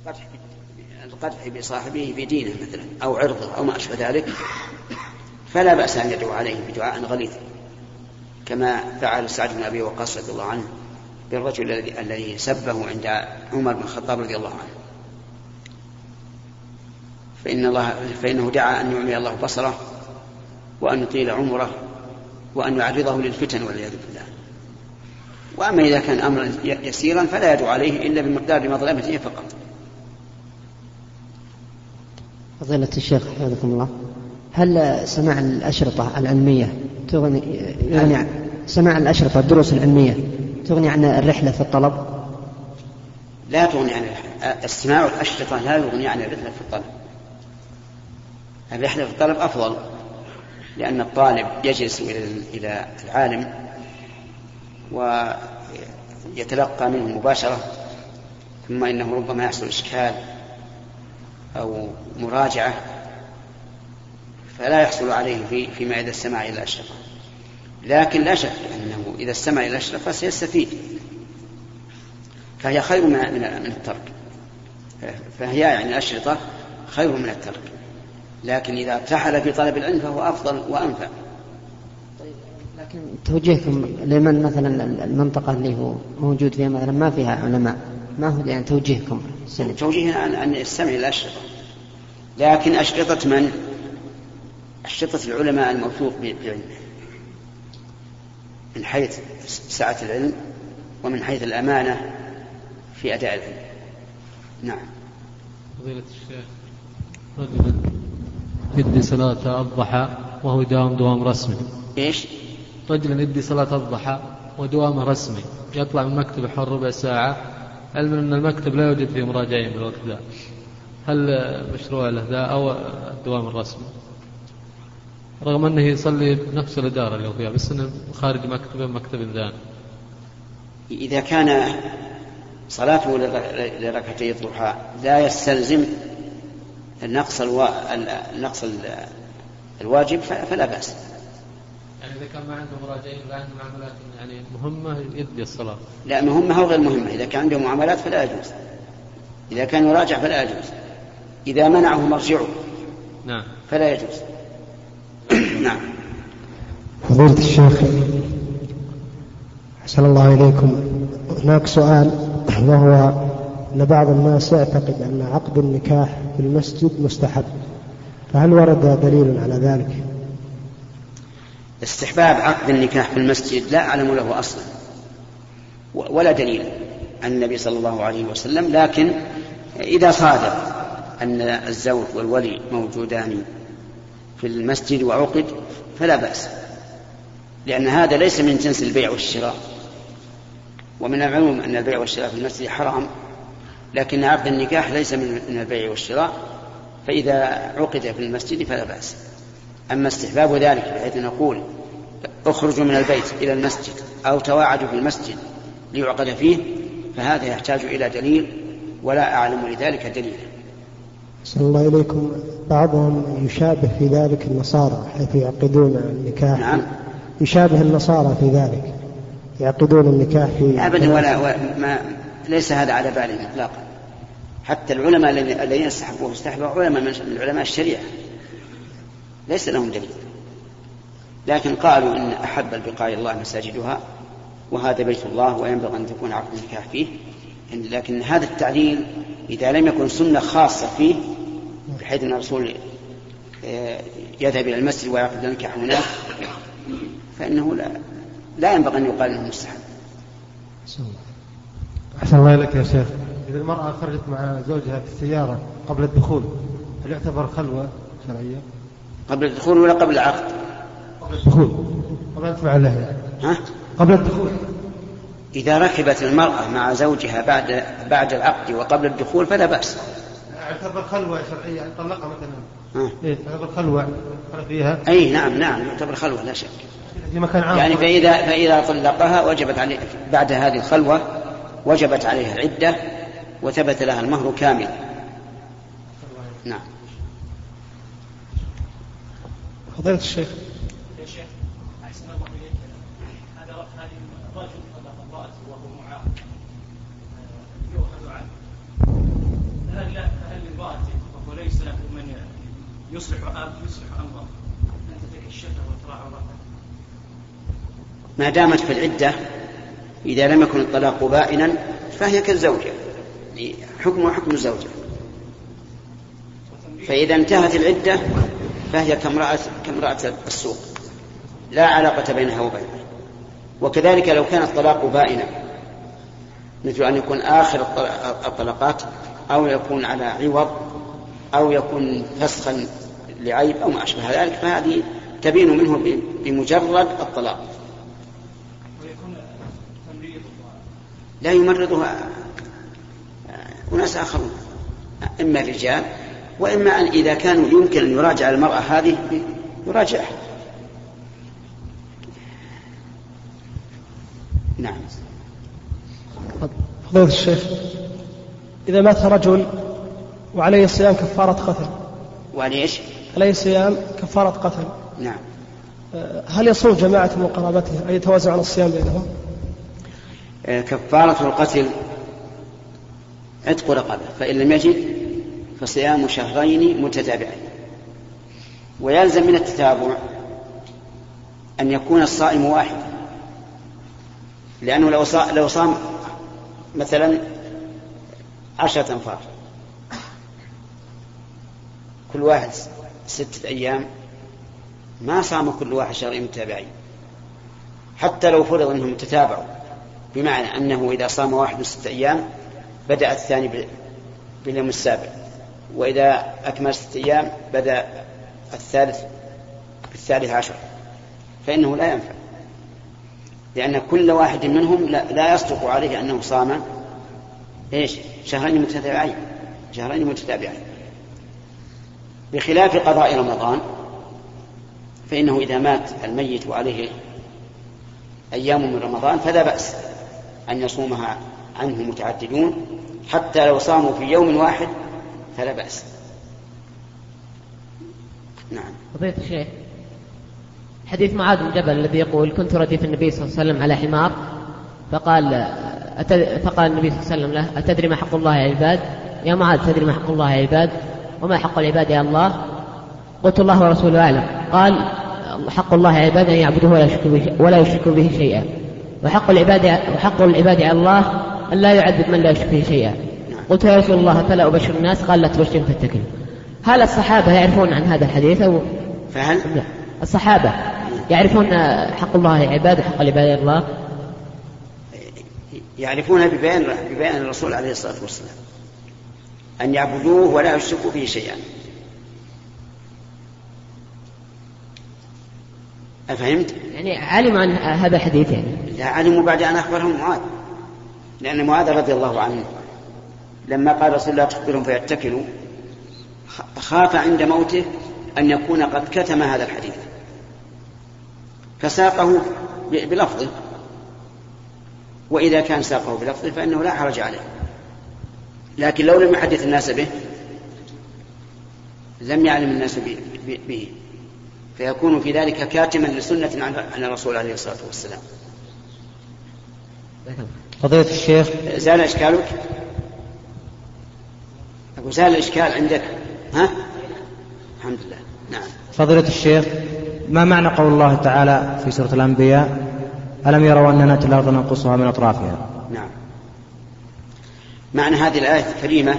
القدح القدح بصاحبه في دينه مثلا أو عرضه أو ما أشبه ذلك فلا بأس أن يدعو عليه بدعاء غليظ كما فعل سعد بن أبي وقاص رضي الله عنه بالرجل الذي سبه عند عمر بن الخطاب رضي الله عنه. فإن الله فإنه دعا أن يعمي الله بصره وأن يطيل عمره وأن يعرضه للفتن والعياذ بالله. وأما إذا كان أمرا يسيرا فلا يدعو عليه إلا بمقدار مظلمته فقط. فضيلة الشيخ حفظكم الله. هل سماع الأشرطة العلمية تغني يعني سماع الأشرطة الدروس العلمية تغني عن الرحلة في الطلب؟ لا تغني عن استماع الأشرطة لا يغني عن الرحلة في الطلب. الرحلة في الطلب أفضل لأن الطالب يجلس إلى العالم ويتلقى منه مباشرة ثم إنه ربما يحصل إشكال أو مراجعة فلا يحصل عليه في فيما إذا استمع إلى الأشرفة لكن لا شك أنه إذا استمع إلى الأشرفة سيستفيد. فهي خير من من الترك. فهي يعني الأشرطة خير من الترك. لكن إذا ارتحل في طلب العلم فهو أفضل وأنفع. طيب لكن توجيهكم لمن مثلا المنطقة اللي هو موجود فيها مثلا ما فيها علماء؟ ما هو يعني توجيهكم؟ سلم. توجيهنا أن, أن يستمع إلى الأشرطة لكن أشرطة من؟ أشرطة العلماء الموثوق بعلمه. من حيث سعة العلم ومن حيث الأمانة في أداء العلم. نعم. فضيلة الشيخ رجل يدي صلاة الضحى وهو يداوم دوام رسمي. إيش؟ رجل يدي صلاة الضحى ودوامه رسمي. يطلع من مكتبه حول ربع ساعة علما أن المكتب لا يوجد فيه مراجعين بالوقت ذا. هل مشروع له ذا أو الدوام الرسمي رغم أنه يصلي بنفس الإدارة اللي هو فيها بس أنه خارج مكتبه مكتب ثاني إذا كان صلاته لركعتي الضحى لا يستلزم النقص. النقص الواجب فلا بأس. إذا كان ما عنده مراجعين ولا عنده معاملات يعني مهمة يدي الصلاة. لا مهمة أو غير مهمة. إذا كان عنده معاملات فلا يجوز. إذا كان يراجع فلا يجوز. إذا منعه مرجعه نعم. فلا يجوز. نعم. فضيلة الشيخ أحسن الله إليكم. هناك سؤال وهو أن بعض الناس يعتقد أن عقد النكاح في المسجد مستحب. فهل ورد دليل على ذلك؟ استحباب عقد النكاح في المسجد لا أعلم له أصلا. ولا دليل عن النبي صلى الله عليه وسلم لكن إذا صادف أن الزوج والولي موجودان في المسجد وعقد فلا بأس لأن هذا ليس من جنس البيع والشراء. ومن المعلوم أن البيع والشراء في المسجد حرام لكن عقد النكاح ليس من البيع والشراء فإذا عقد في المسجد فلا بأس. أما استحباب ذلك بحيث نقول اخرجوا من البيت إلى المسجد أو تواعدوا في المسجد ليعقد فيه فهذا يحتاج إلى دليل ولا أعلم لذلك دليلا. صلى الله إليكم. بعضهم يشابه في ذلك النصارى حيث يعقدون النكاح. نعم. يشابه النصارى في ذلك. يعقدون النكاح في أبدا ولا ما ليس هذا على بالهم إطلاقا. حتى العلماء الذين استحبوه استحبوا علماء من علماء الشريعة. ليس لهم دليل. لكن قالوا إن أحب البقاع الله مساجدها وهذا بيت الله وينبغي أن تكون عقد النكاح فيه. لكن هذا التعليل إذا لم يكن سنة خاصة فيه بحيث أن الرسول آه، يذهب إلى المسجد ويعقد النكاح هناك فإنه لا لا ينبغي أن يقال أنه مستحب. أحسن الله إليك يا شيخ. إذا المرأة خرجت مع زوجها في السيارة قبل الدخول هل يعتبر خلوة شرعية؟ قبل الدخول ولا قبل العقد؟ قبل الدخول قبل أن تفعل له ها؟ قبل الدخول إذا ركبت المرأة مع زوجها بعد بعد العقد وقبل الدخول فلا بأس. يعتبر خلوة شرعية يعني طلقها مثلا. إيه يعتبر خلوة فيها. أي نعم نعم يعتبر خلوة لا شك. في مكان عام. يعني فإذا فإذا طلقها وجبت عليه بعد هذه الخلوة وجبت عليها العدة وثبت لها المهر كامل. نعم. فضيلة الشيخ. يا شيخ أحسن الله إليك. هذا هذه الرجل طلق امرأته وهو معاق. يؤخذ عنه. هل هل لامرأته وهو ليس له من يصلح يصلح أمره؟ أن تتكشفه وترى عورته؟ ما دامت في العدة إذا لم يكن الطلاق بائنا فهي كالزوجة. حكمها حكم الزوجة. فإذا انتهت العدة فهي كامرأة كامرأة السوق لا علاقة بينها وبينه وكذلك لو كان الطلاق بائنا مثل أن يكون آخر الطلقات أو يكون على عوض أو يكون فسخا لعيب أو ما أشبه ذلك فهذه تبين منه بمجرد الطلاق لا يمرضها أناس آخرون إما الرجال وإما أن إذا كانوا يمكن أن يراجع المرأة هذه يراجعها نعم. فضيلة الشيخ إذا مات رجل وعليه صيام كفارة قتل. وعليه إيش؟ عليه صيام كفارة قتل. نعم. أه، هل يصوم جماعة من قرابته؟ أن يتوازع الصيام بينهم؟ آه، كفارة القتل عتق رقبة فإن لم يجد فصيام شهرين متتابعين. ويلزم من التتابع أن يكون الصائم واحد. لأنه لو صام, لو صام مثلا عشرة أنفار. كل واحد ستة أيام ما صام كل واحد شهرين متتابعين. حتى لو فرض أنهم تتابعوا بمعنى أنه إذا صام واحد ستة أيام بدأ الثاني باليوم السابع. وإذا أكمل ستة أيام بدأ الثالث بالثالث عشر فإنه لا ينفع. لأن كل واحد منهم لا, لا يصدق عليه أنه صام إيش؟ شهرين متتابعين شهرين متتابعين. بخلاف قضاء رمضان فإنه إذا مات الميت وعليه أيام من رمضان فلا بأس أن يصومها عنه متعددون حتى لو صاموا في يوم واحد فلا بأس. نعم. فضيلة الشيخ حديث معاذ بن جبل الذي يقول كنت رديف النبي صلى الله عليه وسلم على حمار. فقال فقال النبي صلى الله عليه وسلم له أتدري ما حق الله يا عباد؟ يا معاذ تدري ما حق الله يا عباد؟ وما حق العباد يا الله؟ قلت الله ورسوله أعلم. قال حق الله يا عباد أن يعبدوه ولا يشركوا به, ولا يشركوا به شيئا. وحق العباد وحق العباد على الله أن لا يعذب من لا يشرك به شيئا. قلت يا رسول الله فلا أبشر الناس. قال لا تبشرهم فاتكلوا هل الصحابة يعرفون عن هذا الحديث أو؟ فهل؟ لا. الصحابة يعرفون حق الله عباد وحق العباد الله. يعرفون ببيان ببيان الرسول عليه الصلاة والسلام. أن يعبدوه ولا يشركوا به شيئا. أفهمت؟ يعني علموا عن هذا الحديث يعني. لا علموا بعد أن أخبرهم معاذ. لأن معاذ رضي الله عنه لما قال رسول الله تخبرهم فيتكلوا خاف عند موته أن يكون قد كتم هذا الحديث. فساقه بلفظه. وإذا كان ساقه بلفظه فإنه لا حرج عليه. لكن لو لم يحدث الناس به لم يعلم الناس به فيكون في ذلك كاتما لسنة عن الرسول عليه الصلاة والسلام. فضيلة الشيخ. زال إشكالك؟ أقول زال الإشكال عندك. ها؟ الحمد لله. نعم. فضيلة الشيخ ما معنى قول الله تعالى في سورة الأنبياء؟ ألم يروا أننا نأتي الأرض ننقصها من أطرافها؟ نعم. معنى هذه الآية الكريمة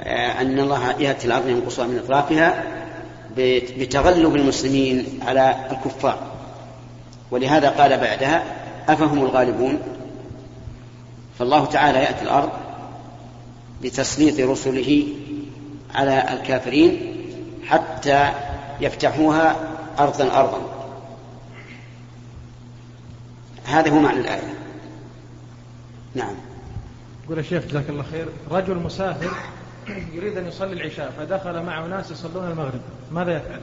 آه، أن الله يأتي الأرض ينقصها من أطرافها بتغلب المسلمين على الكفار. ولهذا قال بعدها أفهم الغالبون؟ فالله تعالى يأتي الأرض بتسليط رسله على الكافرين حتى يفتحوها أرضا أرضا. هذا هو معنى الآية. نعم. يقول الشيخ جزاك الله خير رجل مسافر يريد أن يصلي العشاء فدخل معه ناس يصلون المغرب ماذا يفعل؟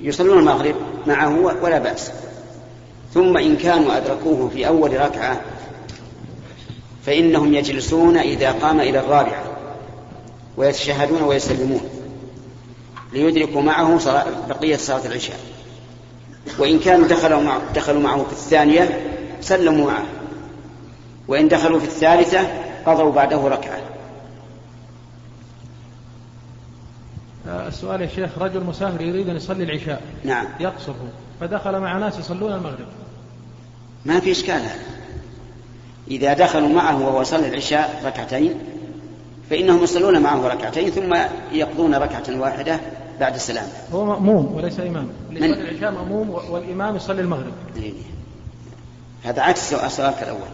يصلون المغرب معه ولا بأس. ثم إن كانوا أدركوه في أول ركعة فإنهم يجلسون إذا قام إلى الرابعة ويتشهدون ويسلمون ليدركوا معه صلاة بقية صلاة العشاء. وإن كانوا دخلوا, مع دخلوا معه في الثانية سلموا معه. وإن دخلوا في الثالثة قضوا بعده ركعة. آه، السؤال يا شيخ رجل مسافر يريد أن يصلي العشاء. نعم. يقصر فدخل مع ناس يصلون المغرب. ما في إشكال هذا. إذا دخلوا معه وهو يصلي العشاء ركعتين فإنهم يصلون معه ركعتين ثم يقضون ركعة واحدة بعد السلام. هو مأموم وليس إمام. اللي من؟ يصلي العشاء مأموم والإمام يصلي المغرب. إيه. هذا عكس سؤالك الأول.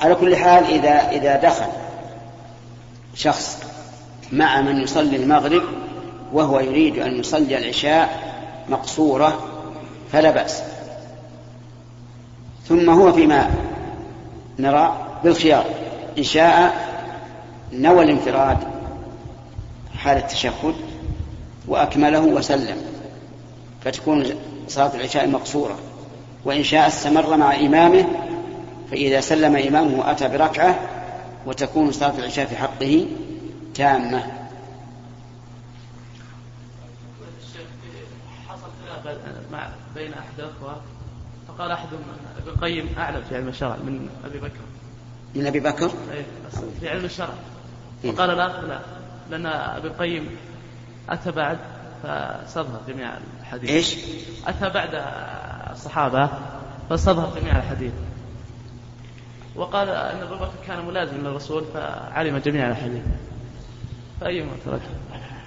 على كل حال إذا إذا دخل شخص مع من يصلي المغرب وهو يريد أن يصلي العشاء مقصورة فلا بأس. ثم هو فيما نرى بالخيار. إن شاء نوى الانفراد حال التشهد وأكمله وسلم فتكون صلاة العشاء مقصورة. وإن شاء استمر مع إمامه فإذا سلم إمامه أتى بركعة وتكون صلاة العشاء في حقه تامة. مع بين احد فقال احدهم ابن القيم أعلم في علم الشرع من أبي بكر. من أبي بكر؟ أي، في علم الشرع. إيه. وقال الآخر لا لأن أبي القيم أتى بعد فاستظهر جميع الحديث. إيش؟ أتى بعد الصحابة فاستظهر جميع الحديث. وقال إن أبو بكر كان ملازم للرسول فعلم جميع الحديث. فايما ترك؟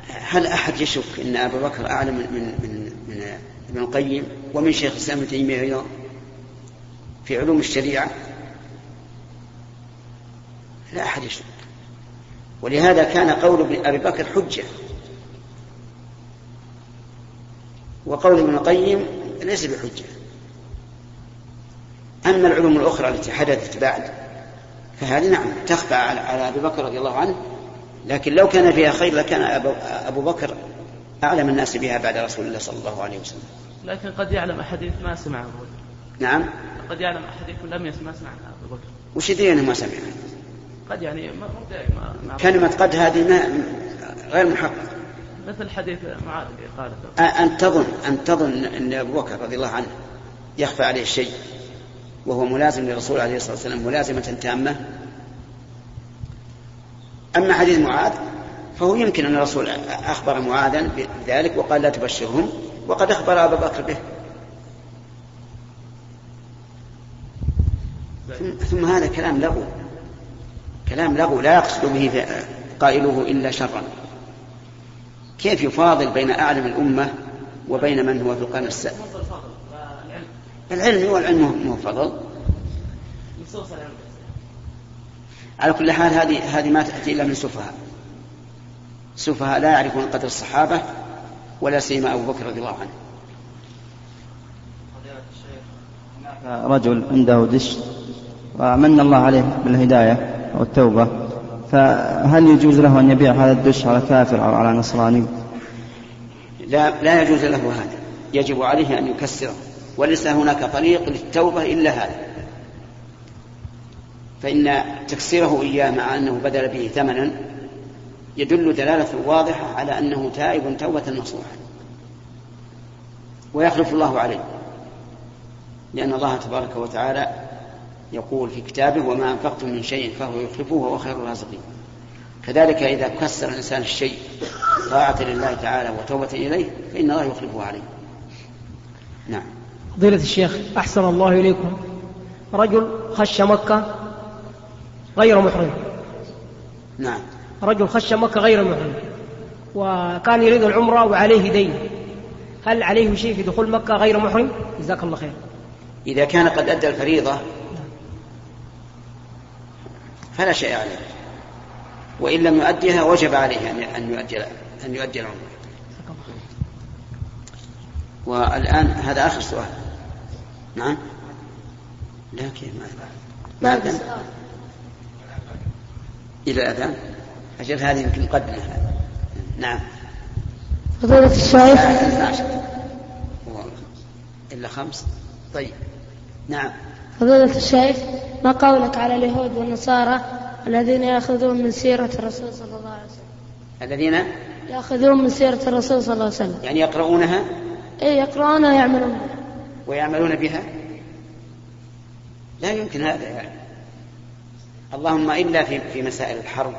هل أحد يشك أن أبا بكر أعلم من من من, من ابن القيم ومن شيخ الإسلام ابن تيمية أيضا؟ في علوم الشريعة لا أحد يشك. ولهذا كان قول ابن أبي بكر حجة. وقول ابن القيم ليس بحجة. أما العلوم الأخرى التي حدثت بعد فهذه نعم تخفى على على أبي بكر رضي الله عنه. لكن لو كان فيها خير لكان أبو, أبو بكر أعلم الناس بها بعد رسول الله صلى الله عليه وسلم. لكن قد يعلم احاديث ما سمعه. نعم. قد يعلم احاديث لم يسمع سمعها أبو بكر. وش يدري أنه ما سمع؟ قد يعني ما مع كلمة قد هذه ما غير محقق. مثل حديث معاذ اللي قال أ- أن تظن أن تظن أن أبو بكر رضي الله عنه يخفى عليه الشيء وهو ملازم للرسول عليه الصلاة والسلام ملازمة تامة. أما حديث معاذ فهو يمكن أن الرسول أخبر معاذا بذلك وقال لا تبشرهم وقد أخبر أبا بكر به. ثم- هذا كلام لغو كلام لغو لا يقصد به قائله إلا شرا. كيف يفاضل بين أعلم الأمة وبين من هو في القرن السابع العلم والعلم مو فضل. على كل حال هذه هذه ما تأتي إلا من سفهاء. سفهاء لا يعرفون قدر الصحابة ولا سيما أبو بكر رضي الله عنه. رجل عنده دش ومن الله عليه بالهداية أو التوبة فهل يجوز له أن يبيع هذا الدش على كافر أو على نصراني؟ لا لا يجوز له هذا. يجب عليه أن يكسره. وليس هناك طريق للتوبة إلا هذا. فإن تكسيره إياه مع أنه بدل به ثمنا يدل دلالة واضحة على أنه تائب توبة نصوحا ويخلف الله عليه. لأن الله تبارك وتعالى يقول في كتابه وما أنفقتم من شيء فهو يخلفه وهو خير الرازقين. كذلك إذا كسر الإنسان الشيء طاعة لله تعالى وتوبة إليه فإن الله يخلفه عليه. نعم. فضيلة الشيخ أحسن الله إليكم. رجل خش مكة غير محرم. نعم. رجل خش مكة غير محرم. وكان يريد العمرة وعليه دين. هل عليه شيء في دخول مكة غير محرم؟ جزاك الله خير. إذا كان قد أدى الفريضة فلا شيء عليه. وإن لم يؤديها وجب عليه أن- يؤدي أن يؤدي العمرة. والآن هذا آخر سؤال. نعم. كيف ما أذن؟ إلى الأذان أجل هذه يمكن مقدمة نعم. فضيلة الشيخ. إلا خمس؟ طيب. نعم. فضيلة الشيخ ما قولك على اليهود والنصارى الذين يأخذون من سيرة الرسول صلى الله عليه وسلم؟ الذين؟ يأخذون من سيرة الرسول صلى الله عليه وسلم. يعني يقرؤونها؟ إيه يقرؤونها ويعملون بها. ويعملون بها؟ لا يمكن هذا يعني. اللهم إلا في في مسائل الحرب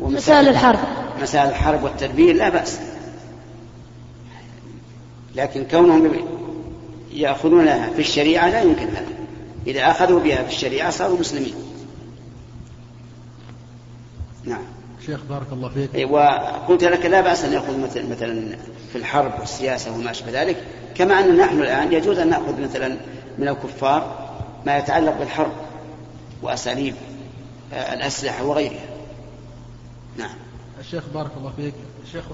مسائل الحرب. مسائل الحرب والتدبير لا بأس. لكن كونهم يأخذونها في الشريعة لا يمكن هذا. إذا أخذوا بها في الشريعة صاروا مسلمين. نعم. شيخ بارك الله فيك. إيه، وقلت لك لا بأس أن يأخذ مثل مثلا في الحرب والسياسة وما أشبه ذلك كما أن نحن الآن يجوز أن نأخذ مثلا من الكفار ما يتعلق بالحرب وأساليب آه، الأسلحة وغيرها. نعم. الشيخ بارك الله فيك. شيخ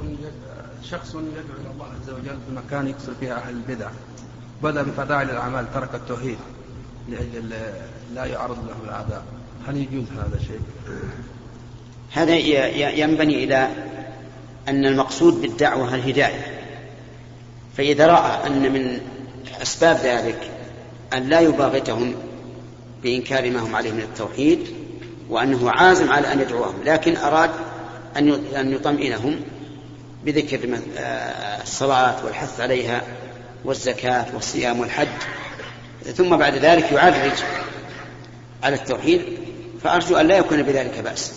شخص يدعو إلى الله عز وجل في مكان يكثر فيها أهل البدع بدا بفضائل الأعمال ترك التوحيد. لأجل لا يعرض له الاعداء هل يجوز هذا الشيء؟ هذا ينبني إلى أن المقصود بالدعوة الهداية. فإذا رأى أن من أسباب ذلك أن لا يباغتهم بإنكار ما هم عليه من التوحيد وأنه عازم على أن يدعوهم لكن أراد أن يطمئنهم بذكر الصلاة والحث عليها والزكاة والصيام والحج. ثم بعد ذلك يعرج على التوحيد فأرجو أن لا يكون بذلك بأس.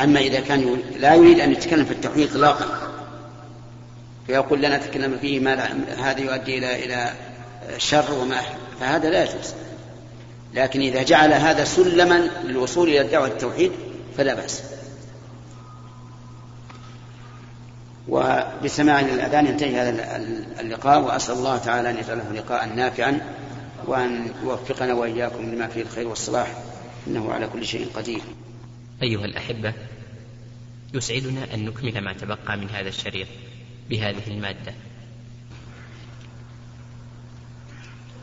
أما إذا كان لا يريد أن يتكلم في التوحيد إطلاقا فيقول لنا تكلم فيه ما هذا يؤدي إلى إلى شر وما فهذا لا يجوز. لكن إذا جعل هذا سلما للوصول إلى الدعوة التوحيد فلا بأس. وبسماع الأذان ينتهي هذا اللقاء وأسأل الله تعالى أن يجعله لقاء نافعا وأن يوفقنا وإياكم لما فيه الخير والصلاح. إنه على كل شيء قدير. أيها الأحبة يسعدنا أن نكمل ما تبقى من هذا الشريط بهذه المادة.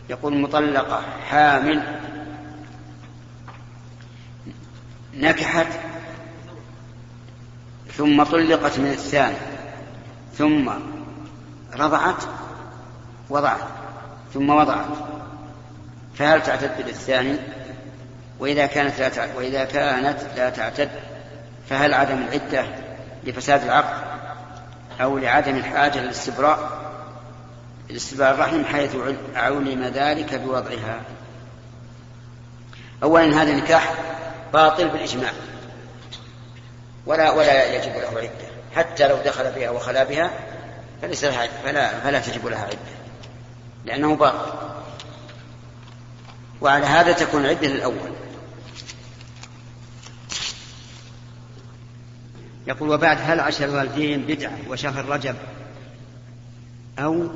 يقول مطلقة حامل نكحت ثم طلقت من الثاني. ثم رضعت وضعت ثم وضعت. فهل تعتد بالثاني؟ وإذا كانت لا تعتد وإذا كانت لا تعتد فهل عدم العدة لفساد العقد أو لعدم الحاجة للاستبراء؟ الاستبراء الرحم حيث علم ذلك بوضعها. أولا هذا النكاح باطل بالإجماع. ولا ولا يجب له عدة. حتى لو دخل بها وخلا بها فليس لها فلا فلا تجب لها عدة لأنه باطل. وعلى هذا تكون العدة للأول. يقول وبعد هل عشر الوالدين بدعة وشهر رجب؟ أو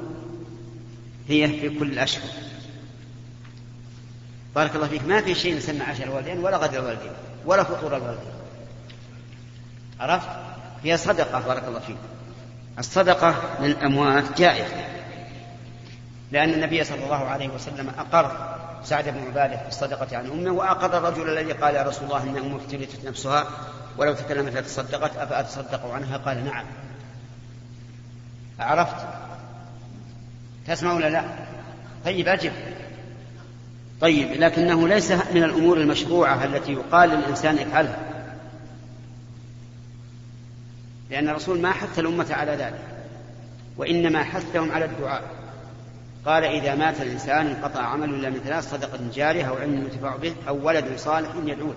هي في كل الأشهر؟ بارك الله فيك. ما في شيء يسمى عشر الوالدين ولا غدر الوالدين ولا فطور الوالدين. عرفت؟ هي صدقة بارك الله فيك. الصدقة للأموات جائزة. لأن النبي صلى الله عليه وسلم أقر سعد بن عبادة في الصدقة عن أمه وأقر الرجل الذي قال يا رسول الله إن أمه افتلتت نفسها. ولو تكلمت لتصدقت أفأتصدق عنها؟ قال نعم. عرفت؟ تسمع ولا لا؟ طيب أجب. طيب لكنه ليس من الأمور المشروعة التي يقال للإنسان افعلها لأن الرسول ما حث الأمة على ذلك وإنما حثهم على الدعاء. قال إذا مات الإنسان انقطع عمله إلا من ثلاث صدقة جارية أو علم ينتفع به أو ولد صالح يدعو له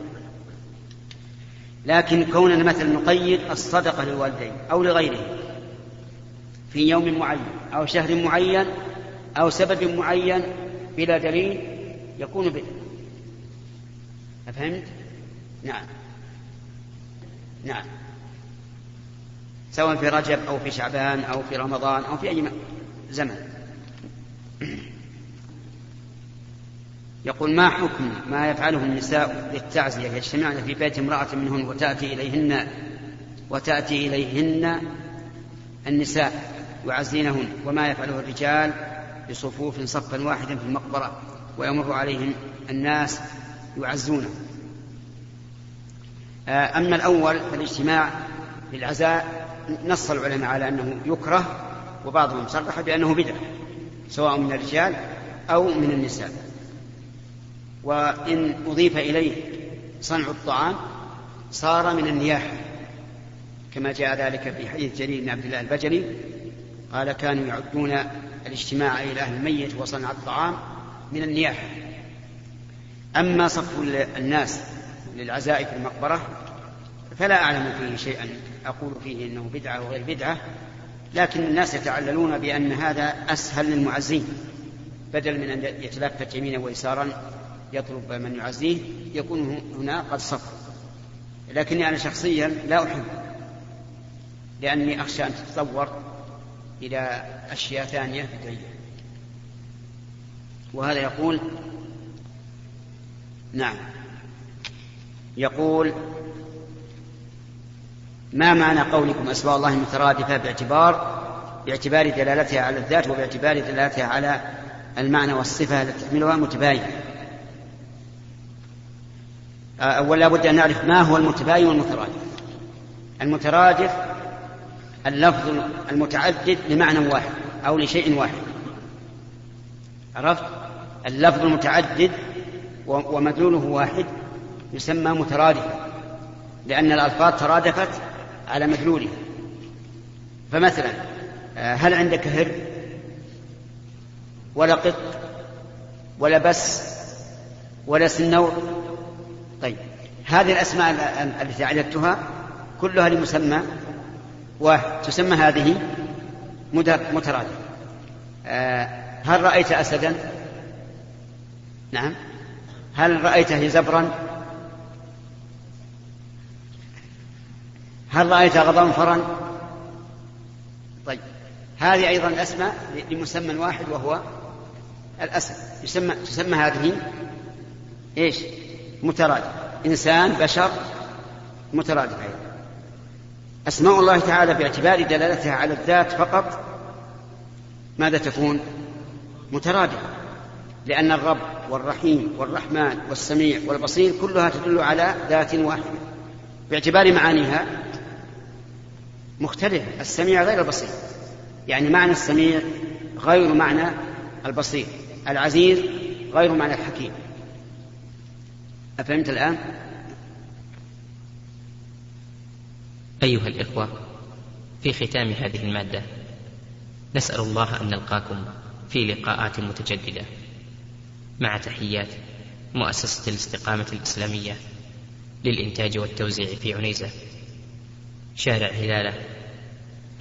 لكن كوننا مثلا نقيد الصدقة للوالدين أو لغيره في يوم معين أو شهر معين أو سبب معين بلا دليل يكون بدعة أفهمت؟ نعم. نعم. سواء في رجب أو في شعبان أو في رمضان أو في أي زمن. يقول ما حكم ما يفعله النساء للتعزية؟ يجتمعن في بيت امرأة منهن وتأتي إليهن وتأتي إليهن النساء يعزينهن. وما يفعله الرجال بصفوف صفا واحدا في المقبرة ويمر عليهم الناس يعزونه. أما الأول فالاجتماع للعزاء نص العلماء على أنه يكره وبعضهم صرح بأنه بدعة سواء من الرجال أو من النساء. وإن أضيف إليه صنع الطعام صار من النياحة كما جاء ذلك في حديث جرير بن عبد الله البجلي قال كانوا يعدون الاجتماع إلى أهل الميت وصنع الطعام من النياحة. أما صف الناس للعزاء في المقبرة فلا أعلم فيه شيئا. أقول فيه إنه بدعة وغير بدعة لكن الناس يتعللون بأن هذا أسهل للمعزين. بدل من أن يتلفت يمينا ويسارا يطلب من يعزيه يكون هنا قد صف لكني أنا شخصيا لا أحب لأني أخشى أن تتطور إلى أشياء ثانية بدعية وهذا يقول نعم يقول ما معنى قولكم أسماء الله مترادفة باعتبار باعتبار دلالتها على الذات وباعتبار دلالتها على المعنى والصفة التي تحملها متباينة أولا لابد أن نعرف ما هو المتباين والمترادف. المترادف اللفظ المتعدد لمعنى واحد أو لشيء واحد. عرفت؟ اللفظ المتعدد ومدلوله واحد يسمى مترادفا لأن الألفاظ ترادفت على مدلولها فمثلا هل عندك هر ولا قط؟ ولا بس؟ ولا سنور؟ طيب هذه الأسماء التي عددتها كلها لمسمى واحد تسمى هذه مترادفة هل رأيت أسدا؟ نعم. هل رأيته زبرا؟ هل رأيت غضنفرا طيب. هذه أيضا أسماء لمسمى واحد وهو الأسد. يسمى تسمى هذه إيش؟ مترادف. إنسان بشر مترادف أيضا. أسماء الله تعالى باعتبار دلالتها على الذات فقط ماذا تكون؟ مترادفة. لأن الرب والرحيم والرحمن والسميع والبصير كلها تدل على ذات واحدة. باعتبار معانيها مختلفة السميع غير البصير. يعني معنى السميع غير معنى البصير. العزيز غير معنى الحكيم. أفهمت الآن؟ أيها الإخوة في ختام هذه المادة نسأل الله أن نلقاكم في لقاءات متجددة. مع تحيات مؤسسة الاستقامة الإسلامية للإنتاج والتوزيع في عنيزة. شارع هلالة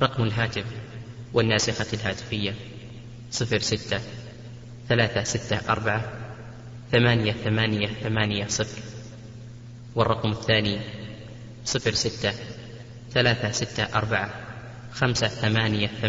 رقم الهاتف والناسخة الهاتفية صفر ستة ثلاثة ستة أربعة ثمانية ثمانية ثمانية صفر. والرقم الثاني صفر ستة ثلاثة ستة أربعة خمسة ثمانية ثمانية